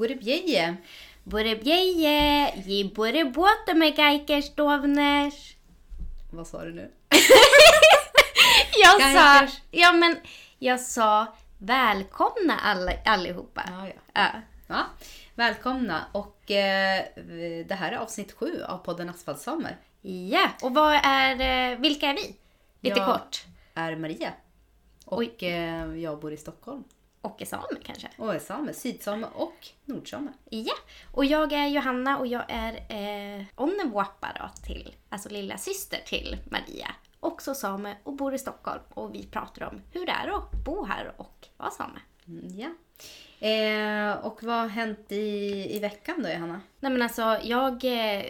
Burebjeje. Burebjeje, ge burebåta med geikerstovners. Vad sa du nu? Jag sa, ja men jag sa välkomna alla, allihopa. Ja, ja. Ja. Ja, välkomna och eh, det här är avsnitt sju av podden Asfaltsamer. Ja, och vad är, eh, vilka är vi? Lite Jag kort. är Maria och Oj. eh, jag bor i Stockholm. Och är same kanske. Och är same, sydsame och nordsame. Ja, och jag är Johanna och jag är eh, Onnevuoppa då till, alltså lilla syster till Maria. Också same och bor i Stockholm och vi pratar om hur det är att bo här och vara same. Mm, ja. Eh, och vad har hänt i, i veckan då Johanna? Nej men alltså jag eh,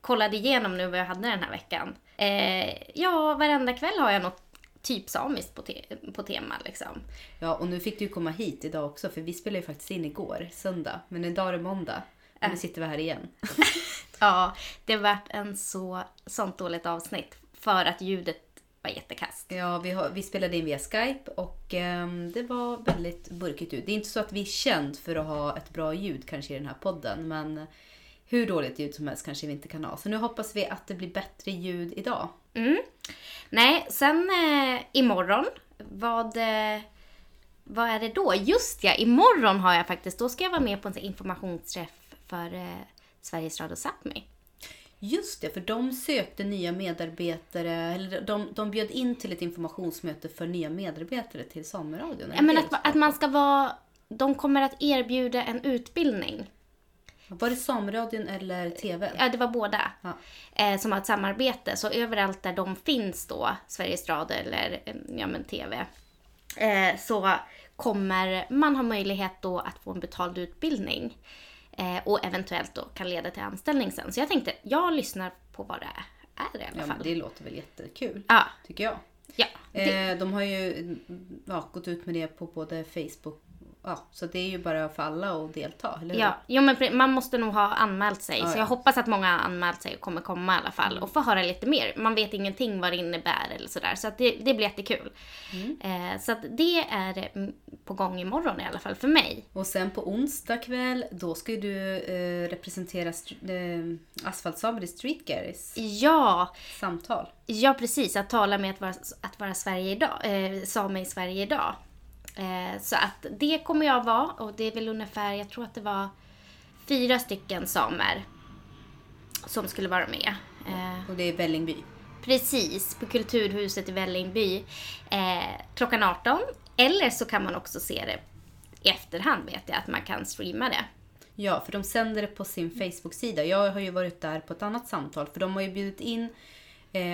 kollade igenom nu vad jag hade den här veckan. Eh, ja, varenda kväll har jag något typ samiskt på, te- på tema liksom. Ja, och nu fick du komma hit idag också för vi spelade ju faktiskt in igår, söndag. Men idag är det måndag. Och nu sitter vi här igen. Ja, det vart en så, sånt dåligt avsnitt för att ljudet var jättekast. Ja, vi, har, vi spelade in via Skype och ehm, det var väldigt burkigt ljud. Det är inte så att vi är känd för att ha ett bra ljud kanske i den här podden, men hur dåligt ljud som helst kanske vi inte kan ha. Så nu hoppas vi att det blir bättre ljud idag. Mm. Nej, sen eh, imorgon, vad, eh, vad är det då? Just ja, imorgon har jag faktiskt, då ska jag vara med på en informationsträff för eh, Sveriges Radio Sápmi. Just det, för de sökte nya medarbetare, eller de, de bjöd in till ett informationsmöte för nya medarbetare till Sameradion. Ja, men att, att man ska vara, de kommer att erbjuda en utbildning. Var det Sameradion eller TV? Ja, det var båda. Ja. Eh, som har ett samarbete. Så överallt där de finns då, Sveriges Radio eller eh, ja, men TV, eh, så kommer man ha möjlighet då att få en betald utbildning. Eh, och eventuellt då kan leda till anställning sen. Så jag tänkte, jag lyssnar på vad det är i alla Ja, fall. men det låter väl jättekul, Ja, tycker jag. ja. Det, Eh, de har ju ja, gått ut med det på både Facebook Ja, så det är ju bara för alla att delta, eller hur? Ja, jo, men man måste nog ha anmält sig. Ja, så ja. jag hoppas att många har anmält sig och kommer komma i alla fall. Och få höra lite mer. Man vet ingenting vad det innebär eller sådär. Så att det, det blir jättekul. Eh, så att det är mm, på gång imorgon i alla fall för mig. Och sen på onsdag kväll, då ska ju du eh, representera str- eh, Asfaltsamer i Street Garys Ja, samtal. ja precis. Att tala med att vara, att vara Sverige idag, eh, same i Sverige idag. Eh, så att det kommer jag vara och det är väl ungefär, jag tror att det var fyra stycken samer som skulle vara med. Eh, Och det är Vällingby. Precis, på Kulturhuset i Vällingby eh, klockan 18. Eller så kan man också se det i efterhand vet jag att man kan streama det. Ja, för de sänder det på sin Facebook-sida. Jag har ju varit där på ett annat samtal, för de har ju bjudit in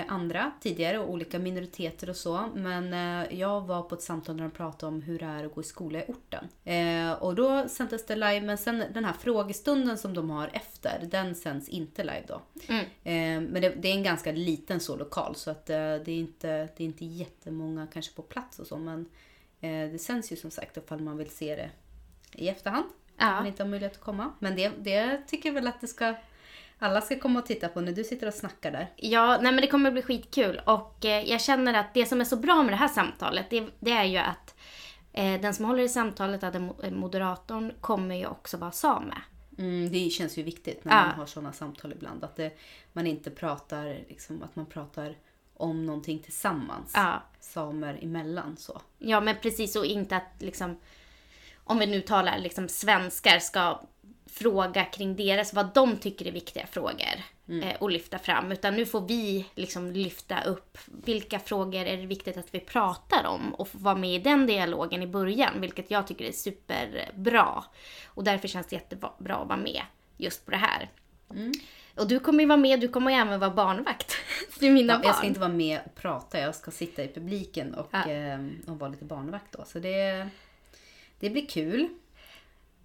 andra tidigare och olika minoriteter och så. Men eh, jag var på ett samtal där de pratade om hur det är att gå i skola i orten. Eh, och då sändes det live, men sen den här frågestunden som de har efter, den sänds inte live då. Mm. Eh, men det, det är en ganska liten så lokal, så att eh, det, är inte, det är inte jättemånga kanske på plats och så. Men eh, det sänds ju som sagt ifall man vill se det i efterhand. Om man Ja, inte har möjlighet att komma. Men det, det tycker jag väl att det ska, alla ska komma och titta på när du sitter och snackar där. ja nej men det kommer bli skitkul. Och eh, jag känner att det som är så bra med det här samtalet, det, det är ju att eh, den som håller i samtalet, den eh, moderatorn, kommer ju också vara same. Mm, det känns ju viktigt när Ja. man har sådana samtal ibland. Att det, man inte pratar, liksom, att man pratar om någonting tillsammans. Ja. Samer emellan så. Ja, men precis och inte att liksom, om vi nu talar liksom svenskar ska fråga kring deras, vad de tycker är viktiga frågor eh, och lyfta fram. Utan nu får vi liksom lyfta upp vilka frågor är det viktigt att vi pratar om och vara med i den dialogen i början, vilket jag tycker är superbra. Och därför känns det jättebra att vara med just på det här. Och du kommer ju vara med, du kommer ju även vara barnvakt till mina Ja, barn. jag ska inte vara med och prata, jag ska sitta i publiken och, Ja. eh, och vara lite barnvakt då. Så det, det blir kul.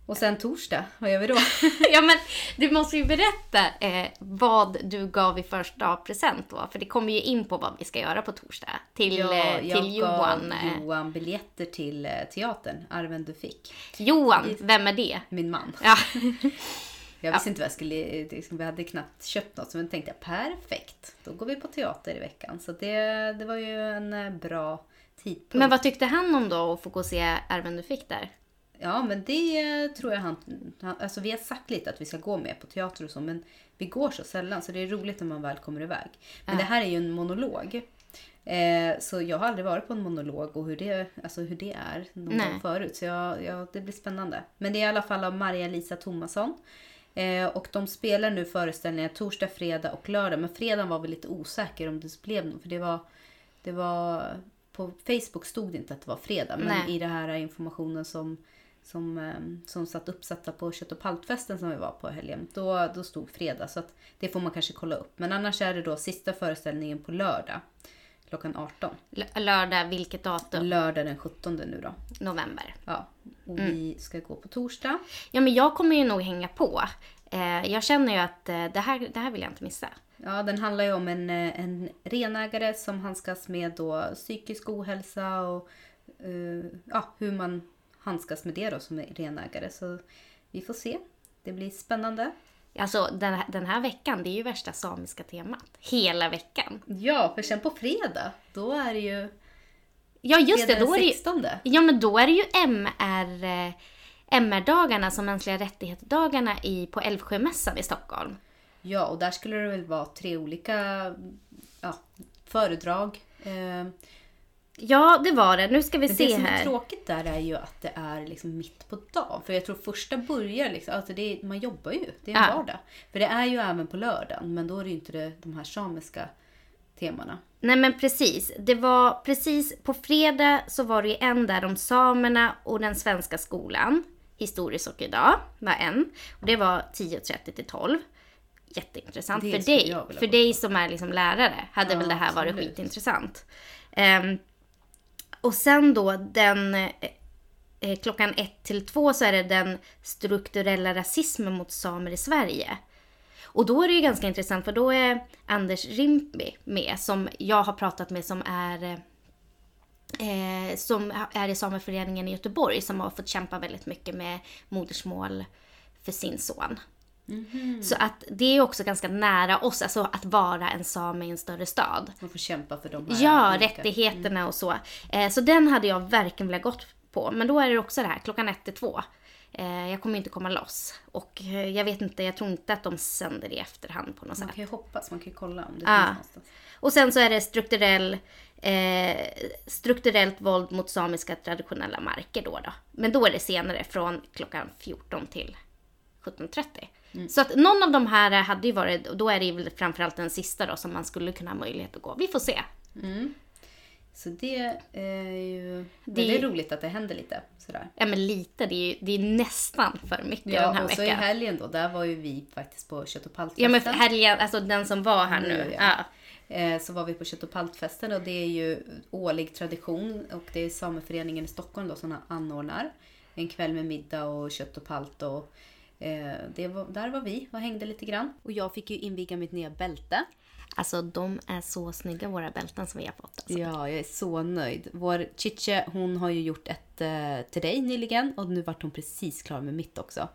Och sen torsdag, vad gör vi då? ja men du måste ju berätta eh, vad du gav i första present då. För det kommer ju in på vad vi ska göra på torsdag. Till, Ja, eh, jag till Johan. gav Johan biljetter till eh, teatern, Arven du fick. Johan, vem är det? Min man. Ja. Jag visste inte vad jag skulle, liksom, vi hade knappt köpt något så men tänkte jag perfekt, då går vi på teater i veckan. Så det, det var ju en eh, bra tidpunkt. Men vad tyckte han om då att få gå och se Arven du fick där? Ja, men det tror jag han, han... Alltså vi har sagt lite att vi ska gå med på teater och så, men vi går så sällan så det är roligt när man väl kommer iväg. Men det här är ju en monolog. Eh, så jag har aldrig varit på en monolog och hur det, alltså hur det är någon Nej. gång förut. Så jag, ja, det blir spännande. Men det är i alla fall av Maria-Lisa Thomasson. Eh, och de spelar nu föreställningar torsdag, fredag och lördag. Men fredagen var vi lite osäker om det blev någon. För det var, det var... På Facebook stod det inte att det var fredag. Men Nej. i den här informationen som, som, eh, som satt uppsatta på Kött och paltfesten som vi var på helgen. Då, då stod fredag. Så att det får man kanske kolla upp. Men annars är det då sista föreställningen på lördag. Klockan 18. L- lördag, vilket datum? Lördag den 17 nu då. November. Ja. Och Mm. vi ska gå på torsdag. Ja, men jag kommer ju nog hänga på. Eh, jag känner ju att eh, det, här, det här vill jag inte missa. Ja, den handlar ju om en, eh, en renägare som handskas med då psykisk ohälsa och eh, ja, hur man handskas med det då som är renägare. Så vi får se. Det blir spännande. Alltså den här, den här veckan, det är ju värsta samiska temat. Hela veckan. Ja, för sen på fredag, då är det ju Ja, just det. Då är det ju, 16. ja, men då är det ju MR, eh, MR-dagarna, som mänskliga rättigheter-dagarna i, på Älvsjömässan i Stockholm. Ja, och där skulle det väl vara tre olika ja, föredrag. Eh, Ja, det var det. Nu ska vi Men se det som är här. tråkigt där är ju att det är liksom mitt på dagen. För jag tror första börjar liksom, alltså det är, man jobbar ju, det är en Ja. vardag. För det är ju även på lördagen, men då är det ju inte det, de här samiska temana. Nej men precis. Det var precis på fredag så var det ju en där om samerna och den svenska skolan. Historiskt och idag var en. Och det var 10.30 till 12. Jätteintressant. Det för dig, för dig som är liksom lärare hade Ja, väl det här varit absolut. skitintressant. Ehm, och sen då den eh, eh, klockan ett till två så är det den strukturella rasismen mot samer i Sverige. Och då är det ju ganska intressant för då är Anders Rimpi med som jag har pratat med som är eh, eh som är i Sameföreningen i Göteborg som har fått kämpa väldigt mycket med modersmål för sin son. Så att det är också ganska nära oss, alltså att vara en same i en större stad. Man får kämpa för de här Ja, olika- rättigheterna och så. Eh, så den hade jag verkligen velat gått på. Men då är det också det här, klockan ett till två. Eh, jag kommer inte komma loss. Och eh, jag vet inte, jag tror inte att de sänder det i efterhand på något sätt. Man kan ju hoppas, man kan ju kolla om det Ja. finns någonstans. Och sen så är det strukturell, eh, strukturellt våld mot samiska traditionella marker då, då. Men då är det senare från klockan 14 till 17.30. Så att någon av de här hade ju varit, och då är det ju väl framförallt den sista då som man skulle kunna ha möjlighet att gå. Vi får se. Så det är ju Det- väldigt roligt att det händer lite sådär. Ja men lite, det är det är nästan för mycket den Ja, här och så i veckan. helgen då, där var ju vi faktiskt på Kött och paltfesten. Ja men för helgen, alltså den som var här nu. Nu, ja. ja. Eh, Så var vi på Kött och paltfesten och det är ju årlig tradition och det är Sameföreningen i Stockholm då som anordnar en kväll med middag och kött och palt och eh, var, där var vi och hängde lite grann. Och jag fick ju inviga mitt nya bälte. Alltså de är så snygga våra bälten som vi har fått. Alltså. Ja, jag är så nöjd. Vår Chiche, hon har ju gjort ett eh, till dig nyligen och nu vart hon precis klar med mitt också.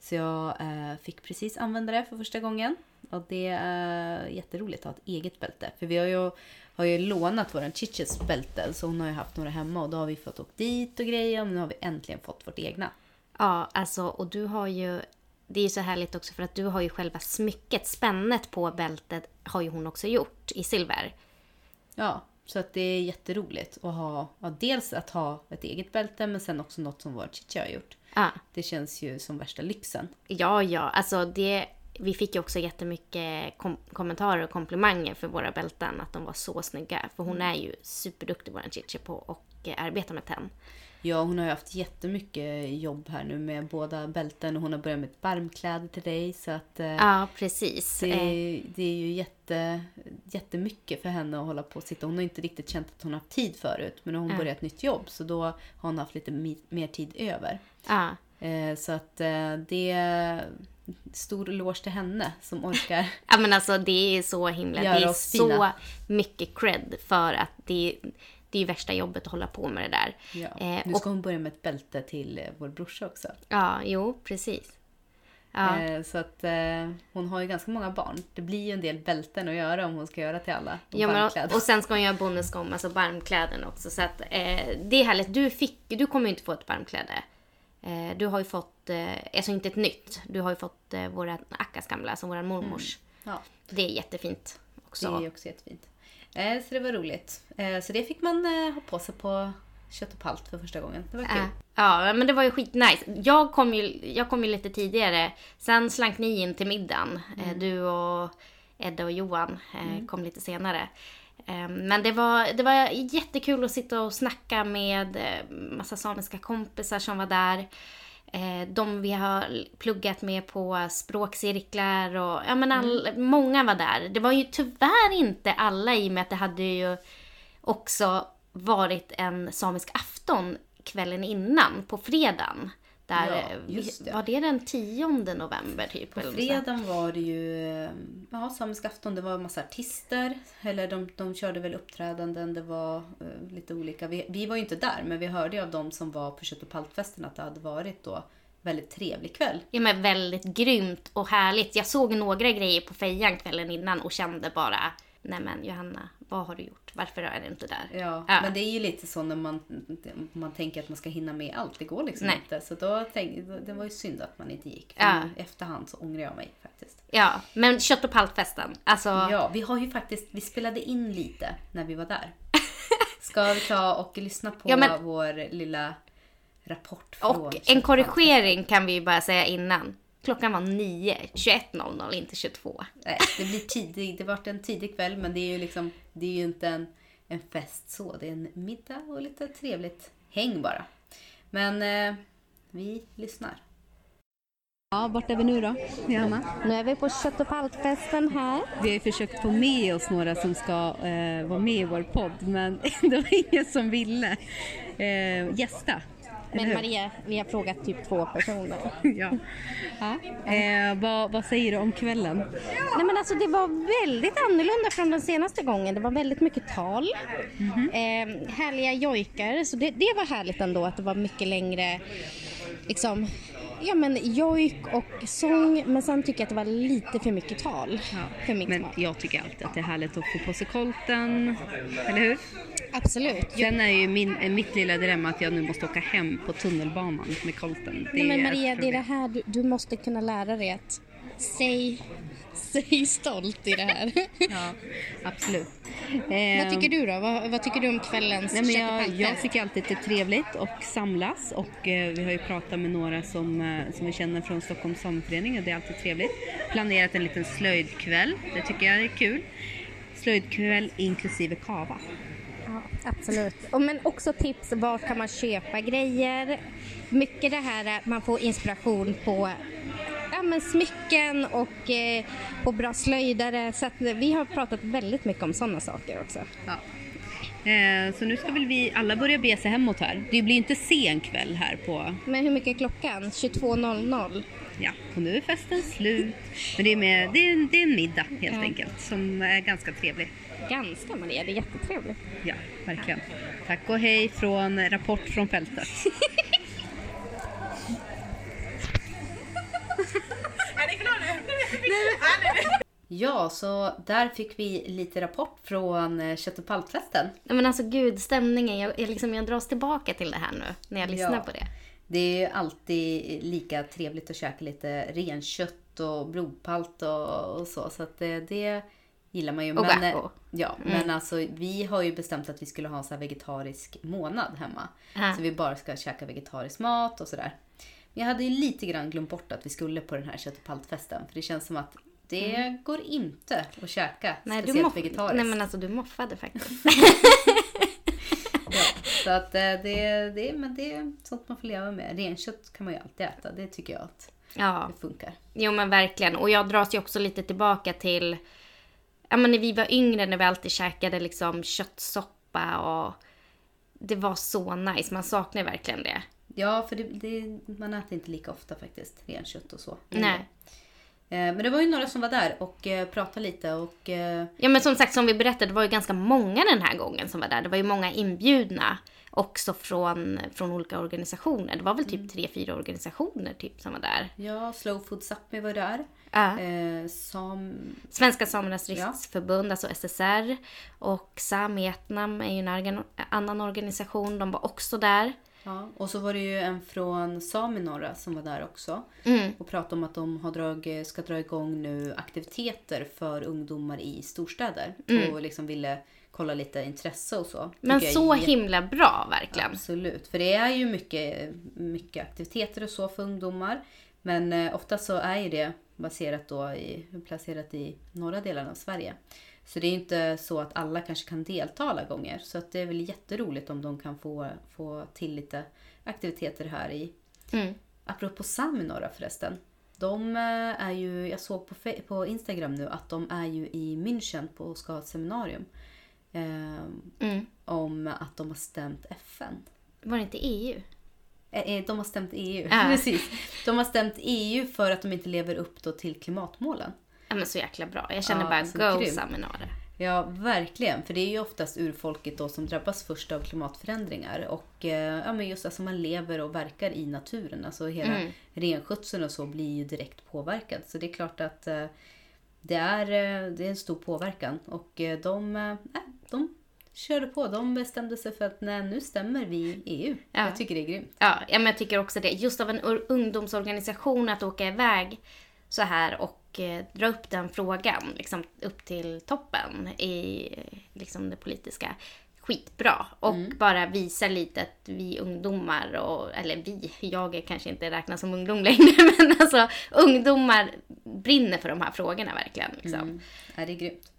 Så jag eh, fick precis använda det för första gången. Och det är jätteroligt att ha ett eget bälte. För vi har ju, har ju lånat våran Chiches bälte, så hon har ju haft några hemma och då har vi fått åka dit och grejer. Men nu har vi äntligen fått vårt egna. Ja, alltså och du har ju det är ju så härligt också för att du har ju själva smycket, spännet på bältet har ju hon också gjort i silver. Ja, så att det är jätteroligt att ha, ja, dels att ha ett eget bälte men sen också något som vår Chiche har gjort. Ja, Det känns ju som värsta lyxen. ja, ja alltså det, vi fick ju också jättemycket kom- kommentarer och komplimanger för våra bälten, att de var så snygga. För hon är ju superduktig, vår Chichi, på att eh, arbeta med tenn. Ja, hon har ju haft jättemycket jobb här nu med båda bälten och hon har börjat med ett barmkläder till dig. Så att eh, Ja, precis. det, Eh, är- det är ju jätte, jättemycket för henne att hålla på och sitta. Hon har inte riktigt känt att hon har haft tid förut. Men nu har hon börjat ett nytt jobb så då har hon haft lite mer tid över. Ja, Eh, så att eh, det stor eloge till henne som orkar. Ja men alltså det är så himla, Göra det är så fina. mycket cred för att det, det är värsta jobbet att hålla på med det där. Ja. Eh, Nu och, ska hon börja med ett bälte till eh, vår brorsa också. ja, jo precis. Ja, Eh, Så att eh, hon har ju ganska många barn. Det blir ju en del bälten att göra om hon ska göra till alla. de ja men, barnkläder. och sen ska hon göra bondeskom, alltså barmkläderna också. Så att eh, det är härligt. Du, fick, du kommer ju inte få ett barmkläde. Eh, du har ju fått, eh, alltså inte ett nytt, du har ju fått eh, våra Akkas gamla, alltså våran mormors. Ja, Det är jättefint det också. är också jättefint. Så det var roligt. Så det fick man ha på sig på kött och palt för första gången. Det var kul. Ja, men det var ju skitnice. Jag kom ju, jag kom ju lite tidigare. Sen slank ni in till middagen. Eh, Du och Edda och Johan eh, kom lite senare. Eh, Men det var, det var jättekul att sitta och snacka med eh, massa samiska kompisar som var där. Eh, De vi har pluggat med på språkcirklar och ja men all, många var där. Det var ju tyvärr inte alla i och med att det hade ju också varit en samisk afton kvällen innan, på fredagen. Där, Ja, eh. Var det den 10 november typ? På fredagen var det ju ja, samisk afton. Det var en massa artister. Eller de, de körde väl uppträdanden. Det var eh, lite olika. Vi, vi var ju inte där men vi hörde av de som var på kött och paltfesten att det hade varit då väldigt trevlig kväll. Ja men väldigt grymt och härligt. Jag såg några grejer på fejan kvällen innan och kände bara Nej men Johanna, vad har du gjort? Varför är du inte där? Ja, Ja. men det är ju lite så när man, man tänker att man ska hinna med allt. Det går liksom Nej. inte. Så då tänk, det var ju synd att man inte gick. För Ja. Efterhand så ångrar jag mig faktiskt. Ja, men kött och paltfesten. Alltså, Ja, vi har ju faktiskt, vi spelade in lite när vi var där. Ska vi ta och lyssna på Ja, men- vår lilla rapport från och en korrigering kan vi ju bara säga innan. Klockan var 9, 21.00, inte 22. Nej, det blir tidigt. Det vart en tidig kväll men det är ju liksom, det är ju inte en, en fest så. Det är en middag och lite trevligt häng bara. Men eh, vi lyssnar. Ja, vart är vi nu då, Johanna? Nu är vi på kött och paltfesten här. Vi har ju försökt få med oss några som ska eh, vara med i vår podd men det var ingen som ville eh, gästa. Men? Maria, vi har frågat typ två personer. Ja. ja. Eh, vad, vad säger du om kvällen? Nej men alltså det var väldigt annorlunda från den senaste gången. Det var väldigt mycket tal. eh, härliga jojkar. Så det, det var härligt ändå att det var mycket längre liksom Ja men jojk och sång men sen tycker jag att det var lite för mycket tal för min Men smak. jag tycker alltid att det är härligt att få på sig kolten, eller hur? Absolut. Sen är ju min, mitt lilla dilemma att jag nu måste åka hem på tunnelbanan med kolten. Nej, men Maria, det är det här du, du måste kunna lära dig att säg, säg stolt i det här. Ja, absolut. Vad tycker du då? Vad, vad tycker du om kvällens Nej, men jag, jag tycker alltid att det är trevligt och samlas och eh, vi har ju pratat med några som, eh, som vi känner från Stockholms sameförening och det är alltid trevligt. Planerat en liten slöjdkväll, det tycker jag är kul. Slöjdkväll inklusive kava. Absolut. Och men också tips, var kan man köpa grejer? Mycket det här att man får inspiration på ja, men smycken och eh, på bra slöjdare. Så att vi har pratat väldigt mycket om sådana saker också. Ja. Eh, så nu ska väl vi alla börja be sig hemåt här. Det blir inte sen kväll här på, Men hur mycket är klockan? 22.00? Ja, och nu är festen slut. Men det är, med, det är, en, det är en middag helt Ja. enkelt som är ganska trevlig. Ganska Maria, det är jättetrevligt. Ja, verkligen. Tack och hej från Rapport från fältet. Ja, så där fick vi lite rapport från eh, Kött och paltfesten. Nej, men alltså gud, stämningen. Jag, jag, liksom, jag dras tillbaka till det här nu när jag lyssnar Ja. på det. Det är ju alltid lika trevligt att käka lite renkött och blodpalt och, och så. Så att det, det gillar man ju. Och men, eh. Ja, men alltså vi har ju bestämt att vi skulle ha en så vegetarisk månad hemma. Ja. Så vi bara ska käka vegetarisk mat och sådär. Men jag hade ju lite grann glömt bort att vi skulle på den här kött och paltfesten. För det känns som att det går inte att käka Nej, speciellt vegetariskt. Nej men alltså du moffade faktiskt. Så att eh, det, det, men det är sånt man får leva med. Renkött kan man ju alltid äta. Det tycker jag att ja. det funkar. Jo men verkligen. Och jag dras ju också lite tillbaka till ja, men när vi var yngre när vi alltid käkade liksom köttsoppa och det var så nice. Man saknar verkligen det. Ja, för det, det, man äter inte lika ofta faktiskt renkött och så. Nej. Eh, Men det var ju några som var där och eh, pratade lite och eh, Ja men som sagt som vi berättade, det var ju ganska många den här gången som var där. Det var ju många inbjudna också från, från olika organisationer. Det var väl typ tre, fyra organisationer typ som var där. ja, Slow Food Sápmi var där. Ja. Eh, som, Svenska Samernas Ja. Riksförbund, alltså SSR. Och Samietnam är ju en annan organisation, de var också där. Ja, och så var det ju en från Saminora som var där också. Mm. Och pratade om att de har drag, ska dra igång nu aktiviteter för ungdomar i storstäder. Och liksom ville kolla lite intresse och så. Mm. Men jag så jätte- himla bra verkligen. Absolut, för det är ju mycket, mycket aktiviteter och så för ungdomar. Men eh, ofta så är ju det baserat då i, placerat i norra delen av Sverige. Så det är inte så att alla kanske kan delta alla gånger. Så att det är väl jätteroligt om de kan få, få till lite aktiviteter här i. Mm. Apropå Saminora förresten. De eh, är ju, jag såg på, på Instagram nu att de är ju i München på och ska ha ett seminarium. Eh, Mm. om att de har stämt FN. Var det inte EU? Eh, eh, De har stämt EU. Ja. Precis. De har stämt EU för att de inte lever upp till klimatmålen. Ja men så jäkla bra. Jag känner Ja, bara go grymt. Saminara. Ja, verkligen. För det är ju oftast urfolket då som drabbas först av klimatförändringar. Och eh, ja, men just alltså man lever och verkar i naturen. Alltså hela Mm. renskötseln och så blir ju direkt påverkad. Så det är klart att eh, det, är, eh, det är en stor påverkan. Och eh, de, eh, de körde på. De bestämde sig för att nej, nu stämmer vi EU. Ja. Jag tycker det är grymt. Ja, men jag tycker också det. Just av en ungdomsorganisation att åka iväg så här och eh, dra upp den frågan liksom, upp till toppen i liksom, det politiska. Skitbra. Och bara visa lite att vi ungdomar, och, eller vi, jag är kanske inte räknas som ungdom längre, men alltså ungdomar brinner för de här frågorna verkligen. Liksom. Mm. Ja, det är grymt.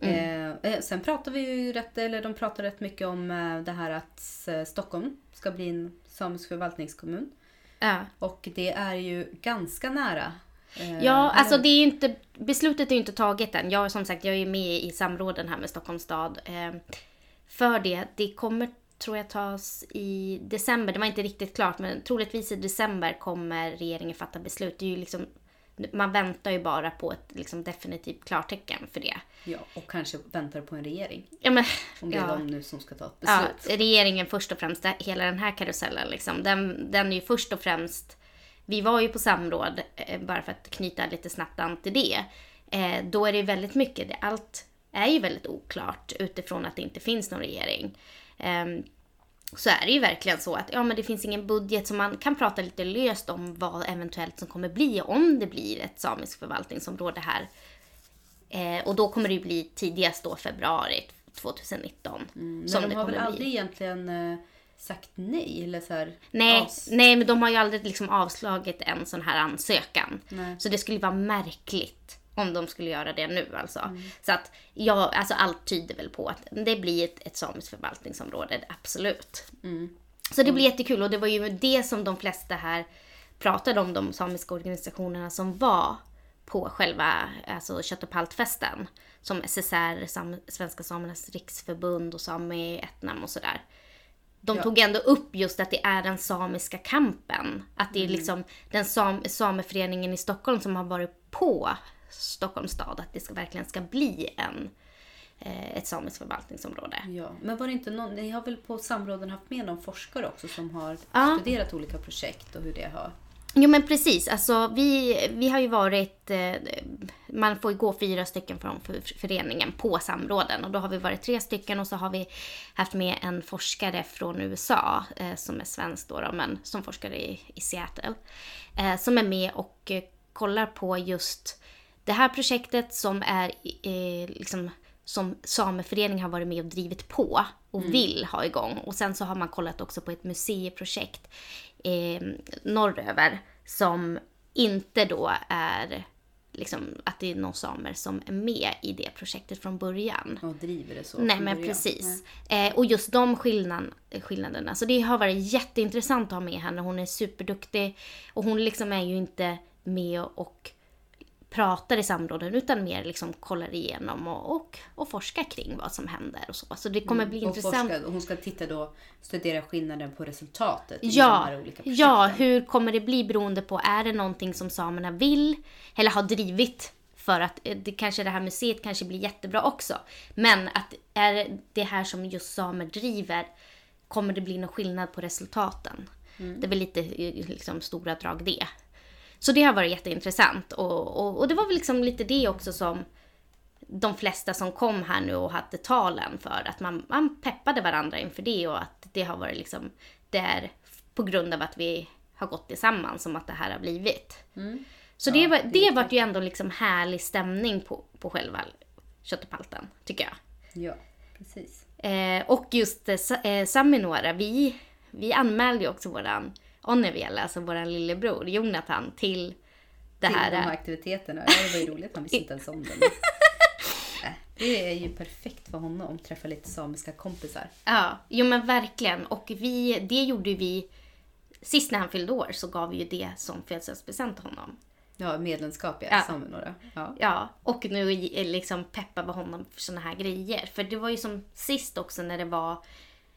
Eh, eh, sen pratar vi ju rätt, eller de pratar rätt mycket om eh, det här att Stockholm ska bli en samisk förvaltningskommun. Ja. Och det är ju ganska nära. Eh, Ja, alltså det är ju inte, beslutet är ju inte taget än. Jag som sagt, jag är ju med i samråden här med Stockholms stad. Eh, för det, det kommer tror jag tas i december. Det var inte riktigt klart, men troligtvis i december kommer regeringen fatta beslut. Det är ju liksom, man väntar ju bara på ett liksom definitivt klartecken för det. Ja, och kanske väntar på en regering. Ja, men, Om det är ja. de nu som ska ta ett Ja, beslut. regeringen först och främst, hela den här karusellen liksom, den, den är ju först och främst, vi var ju på samråd, eh, bara för att knyta lite snabbt an till det. Eh, då är det väldigt mycket, allt är ju väldigt oklart utifrån att det inte finns någon regering. Ehm, så är det ju verkligen så att ja, men det finns ingen budget så man kan prata lite löst om vad eventuellt som kommer bli om det blir ett samiskt förvaltningsområde här. Eh, och då kommer det ju bli tidigast då februari 2019. Men som de det har väl aldrig egentligen sagt nej? Eller så här, Nej, nej, men de har ju aldrig liksom avslagit en sån här ansökan. Nej. Så det skulle vara märkligt om de skulle göra det nu alltså. Mm. Så att, ja, alltså allt tyder väl på att det blir ett, ett samiskt förvaltningsområde, absolut. Mm. Så det blir jättekul och det var ju det som de flesta här pratade om, de samiska organisationerna som var på själva alltså kött och paltfesten. Som SSR, Sam, Svenska Samernas Riksförbund och Sami Etnam och sådär. De Ja. tog ändå upp just att det är den samiska kampen. Att det är Mm. liksom den sam, sameföreningen i Stockholm som har varit på Stockholms stad. Att det ska, verkligen ska bli en, eh, ett samiskt förvaltningsområde. Ja, men var det inte någon, ni har väl på samråden haft med någon forskare också som har Ja. studerat olika projekt och hur det har... Jo men precis, alltså vi, vi har ju varit, eh, man får ju gå fyra stycken från för- föreningen på samråden och då har vi varit tre stycken och så har vi haft med en forskare från USA eh, som är svensk då, då men som forskar i, i Seattle. Eh, som är med och eh, kollar på just det här projektet som är eh, liksom som sameföreningen har varit med och drivit på och vill ha igång. Och sen så har man kollat också på ett museiprojekt eh, norröver som inte då är liksom att det är någon samer som är med i det projektet från början. Och driver det så Nej men precis. Eh, och just de skillnaden, skillnaderna. Så det har varit jätteintressant att ha med henne. Hon är superduktig. Och hon liksom är ju inte med och pratar i samråden utan mer liksom kollar igenom och, och, och forskar kring vad som händer och så. Så det kommer bli Mm. Och intressant. forskar, och hon ska titta då, studera skillnaden på resultatet i de Ja, här olika projekten. ja, hur kommer det bli beroende på, är det någonting som samerna vill eller har drivit för att eh, det kanske det här museet kanske blir jättebra också. Men att är det här som just samer driver, kommer det bli någon skillnad på resultaten? Mm. Det är väl lite eh, liksom, stora drag det. Så det har varit jätteintressant och, och, och det var väl liksom lite det också som de flesta som kom här nu och hade talen för att man, man peppade varandra inför det och att det har varit liksom där på grund av att vi har gått tillsammans som att det här har blivit. Mm. Så Ja, det, var, det det vart ju ändå liksom härlig stämning på, på själva köttepalten, tycker jag. Ja, precis. Eh, och just eh, eh, Saminora, vi, vi anmälde ju också våran Onneviel, alltså våran lillebror Jonathan, till det Till här. de här eh, aktiviteterna. Ja, det var ju roligt. Han visste inte ens om det. Äh, Det är ju perfekt för honom. Träffa lite samiska kompisar. Ja, jo men verkligen. Och vi, det gjorde vi, sist när han fyllde år så gav vi ju det som födelsedagspresent till honom. Ja, medlemskap ja. Ja. Saminora. Ja. Ja, och nu är liksom peppar vi honom för såna här grejer. För det var ju som sist också när det var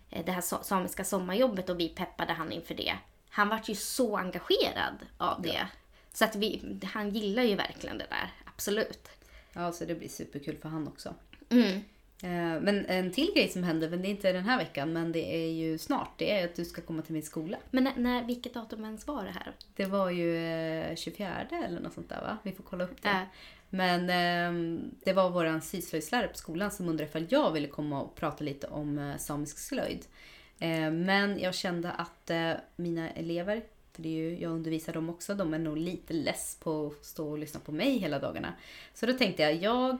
eh, det här sa- samiska sommarjobbet och vi peppade han inför det. Han vart ju så engagerad av det. Så att vi, han gillar ju verkligen det där, absolut. ja, så det blir superkul för han också. Mm. Eh, Men en till grej som händer, men det är inte den här veckan, men det är ju snart. Det är att du ska komma till min skola. Men när, när, vilket datum ens var det här? Det var ju eh, 24 eller något sånt där va? Vi får kolla upp det. Äh, Men ehm, det var våran syslöjdslärare på skolan som undrade ifall jag ville komma och prata lite om eh, samisk slöjd. Eh, men jag kände att eh, mina elever, för det är ju, jag undervisar dem också, de är nog lite less på att stå och lyssna på mig hela dagarna. Så då tänkte jag,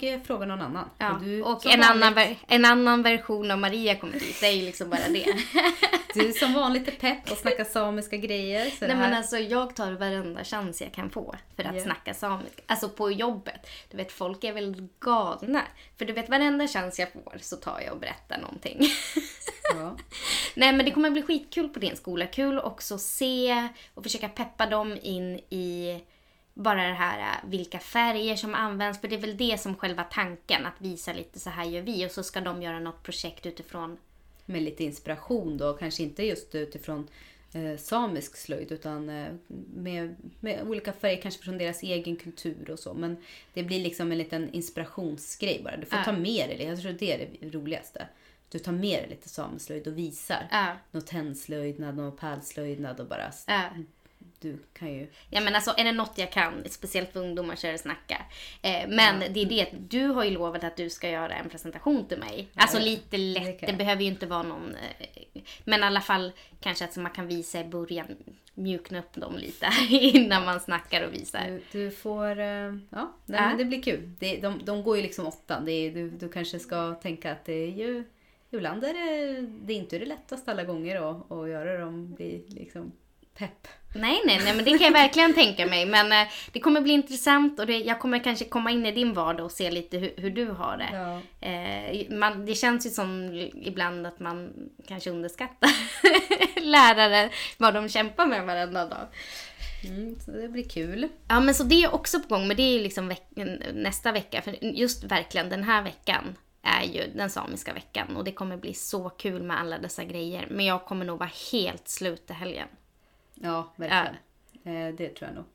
jag frågar någon annan. ja. Och, du, och en, vanligt, annan, en annan version av Maria kommer dit, det är ju liksom bara det. Du som vanligt är pepp och snackar samiska grejer. Nej men alltså jag tar varenda chans jag kan få för att Ja. snacka samiska. Alltså på jobbet. Du vet folk är väl galna. För du vet varenda chans jag får så tar jag och berättar någonting. ja. Nej men det kommer bli skitkul på din skola. Kul också att se och försöka peppa dem in i bara det här äh, vilka färger som används. För det är väl det som själva tanken. Att visa lite så här gör vi. Och så ska de göra något projekt utifrån med lite inspiration då. Kanske inte just utifrån eh, samisk slöjd utan eh, med, med olika färger, kanske från deras egen kultur och så. Men det blir liksom en liten inspirationsgrej bara. Du får Ja. ta med dig det. Jag tror det är det roligaste. Du tar med dig lite samislöjd och visar. Ja. Något tändslöjdnad, något pärlslöjdnad och bara... Ja. Du kan ju... Ja men alltså är det något jag kan, speciellt för ungdomar, så är det snacka. Eh, men det är det, du har ju lovat att du ska göra en presentation till mig. Alltså Ja, lite det lätt, det, jag. behöver ju inte vara någon... Eh, men i alla fall kanske att man kan visa i början, mjukna upp dem lite innan man snackar och visar. Du, du får... eh, Ja, nej, Ja. det blir kul. Det, de, de går ju liksom åttan. Det är, du, du kanske ska tänka att det är ju... Ibland är det, det är inte det lättaste alla gånger att, att göra dem bli liksom pepp. Nej, nej, nej, men det kan jag verkligen tänka mig. Men eh, det kommer bli intressant och det, jag kommer kanske komma in i din vardag och se lite hur, hur du har det. Ja. Eh, man, det känns ju som ibland att man kanske underskattar lärare, vad de kämpar med varenda dag. Mm, så det blir kul. Ja, men så det är också på gång, men det är ju liksom veck- nästa vecka. För just verkligen den här veckan är ju den samiska veckan och det kommer bli så kul med alla dessa grejer. Men jag kommer nog vara helt slut i helgen. Ja, verkligen. Eh, det tror jag nog.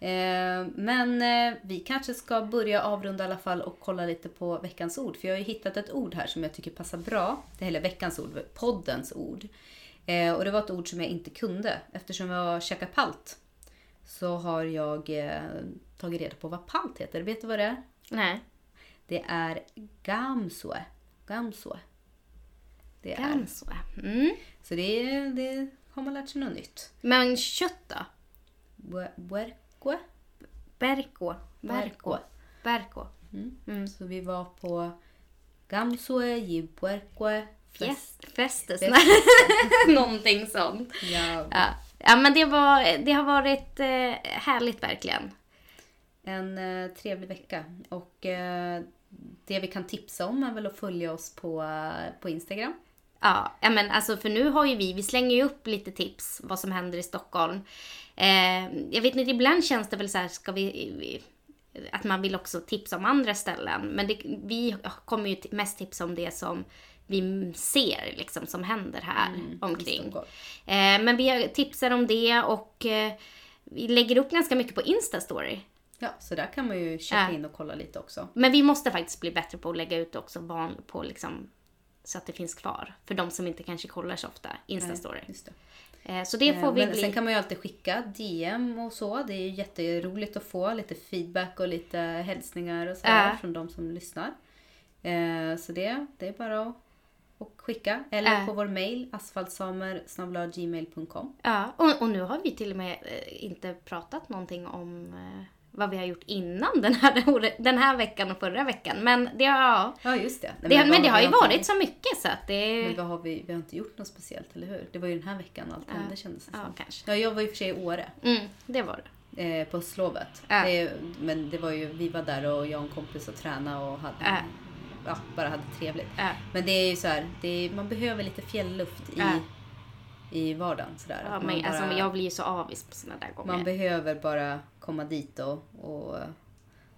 Eh, men eh, vi kanske ska börja avrunda i alla fall och kolla lite på veckans ord. För jag har ju hittat ett ord här som jag tycker passar bra. Det är veckans ord, poddens ord. Och det var ett ord som jag inte kunde. Eftersom jag käkar palt så har jag tagit reda på vad palt heter. Vet du vad det är? Nej. Det är gamsue. Gamsue. Det är. Ganska. Mm. Så det, det har man lärt sig något nytt. Men kött då? Buerque. Berko. Berko. Berko. Mm. Så vi var på Gamsue, Jibuerque, Fest, festes. Fest. Någonting sånt. Ja, Ja. ja, men det, var, det har varit eh, härligt verkligen. en eh, trevlig vecka. Och eh, det vi kan tipsa om är väl att följa oss på, på Instagram. Ja, men alltså för nu har ju vi, vi slänger ju upp lite tips vad som händer i Stockholm. Eh, jag vet inte, ibland känns det väl så här, ska vi, vi att man vill också tipsa om andra ställen. Men det, vi kommer ju mest tipsa om det som vi ser liksom som händer här i omkring. Eh, men vi tipsar om det och eh, vi lägger upp ganska mycket på Insta-story. Ja, så där kan man ju checka in och kolla lite också. Men vi måste faktiskt bli bättre på att lägga ut också van, på liksom, så att det finns kvar. För de som inte kanske kollar så ofta, Insta-story. Just det. Eh, så det får Eh, vi Men bli... sen kan man ju alltid skicka DM och så. Det är ju jätteroligt att få lite feedback och lite hälsningar och så Ja. från de som lyssnar. Eh, Så det, det är bara att och skicka. Eller Äh. på vår mail asfaltsamer.gmail.com. Ja, och, och nu har vi till och med eh, inte pratat någonting om eh, vad vi har gjort innan den här, den här veckan och förra veckan. Men det har, ja, Ja, just det. Nej, det, men, vad- det har ju inte- varit så mycket så att det... Men vad har vi, vi har inte gjort något speciellt, eller hur? Det var ju den här veckan allt hände kändes det Ja, som. kanske. Ja, jag var och för sig i Åre. Mm, det var det. eh, på höstlovet. Ja. Det, men det var ju, vi var där och jag och en kompis och tränade och hade, Ja. ja, bara hade trevligt. Ja. Men det är ju så här, är, man behöver lite fjällluft i, Ja. I vardagen. Sådär. Ja, men, man, bara, alltså, jag blir ju så avis på såna där gånger. man behöver bara komma dit och, och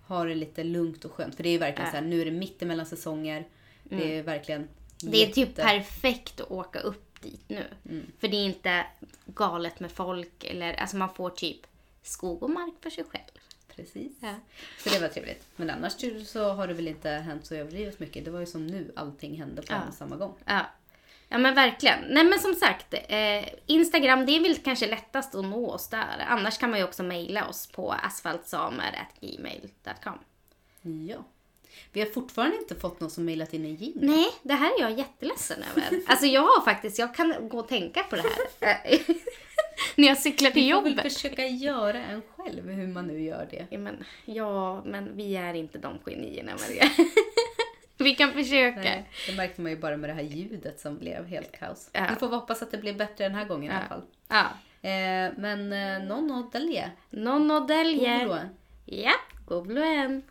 ha det lite lugnt och skönt. För det är ju verkligen Ja. så här, nu är det mitt emellan säsonger. Det är verkligen Mm. det är typ perfekt att åka upp dit nu. Mm. För det är inte galet med folk eller alltså man får typ skog och mark för sig själv. Precis. Ja. Så det var trevligt. Men annars så har det väl inte hänt så överdrivet mycket. Det var ju som nu, allting hände på Ja. en och samma gång. Ja. Ja men verkligen. Nej men som sagt, eh, Instagram det är väl kanske lättast att nå oss där. Annars kan man ju också mejla oss på asfaltsamer.gmail.com. Ja. Vi har fortfarande inte fått någon som mejlat in en jingle. Nej, det här är jag jätteledsen över. Alltså jag har faktiskt, jag kan gå och tänka på det här. När jag cyklar till Vi får väl jobbet. försöka göra en själv, hur man nu gör det. Ja men, ja, men vi är inte de genierna Maria. Vi kan försöka. Nej, det märkte man ju bara med det här ljudet som blev helt kaos. Ja. Vi får hoppas att det blir bättre den här gången i alla fall. Ja. Eh, men eh, non oddalie. Non blå. Ja, god blå en.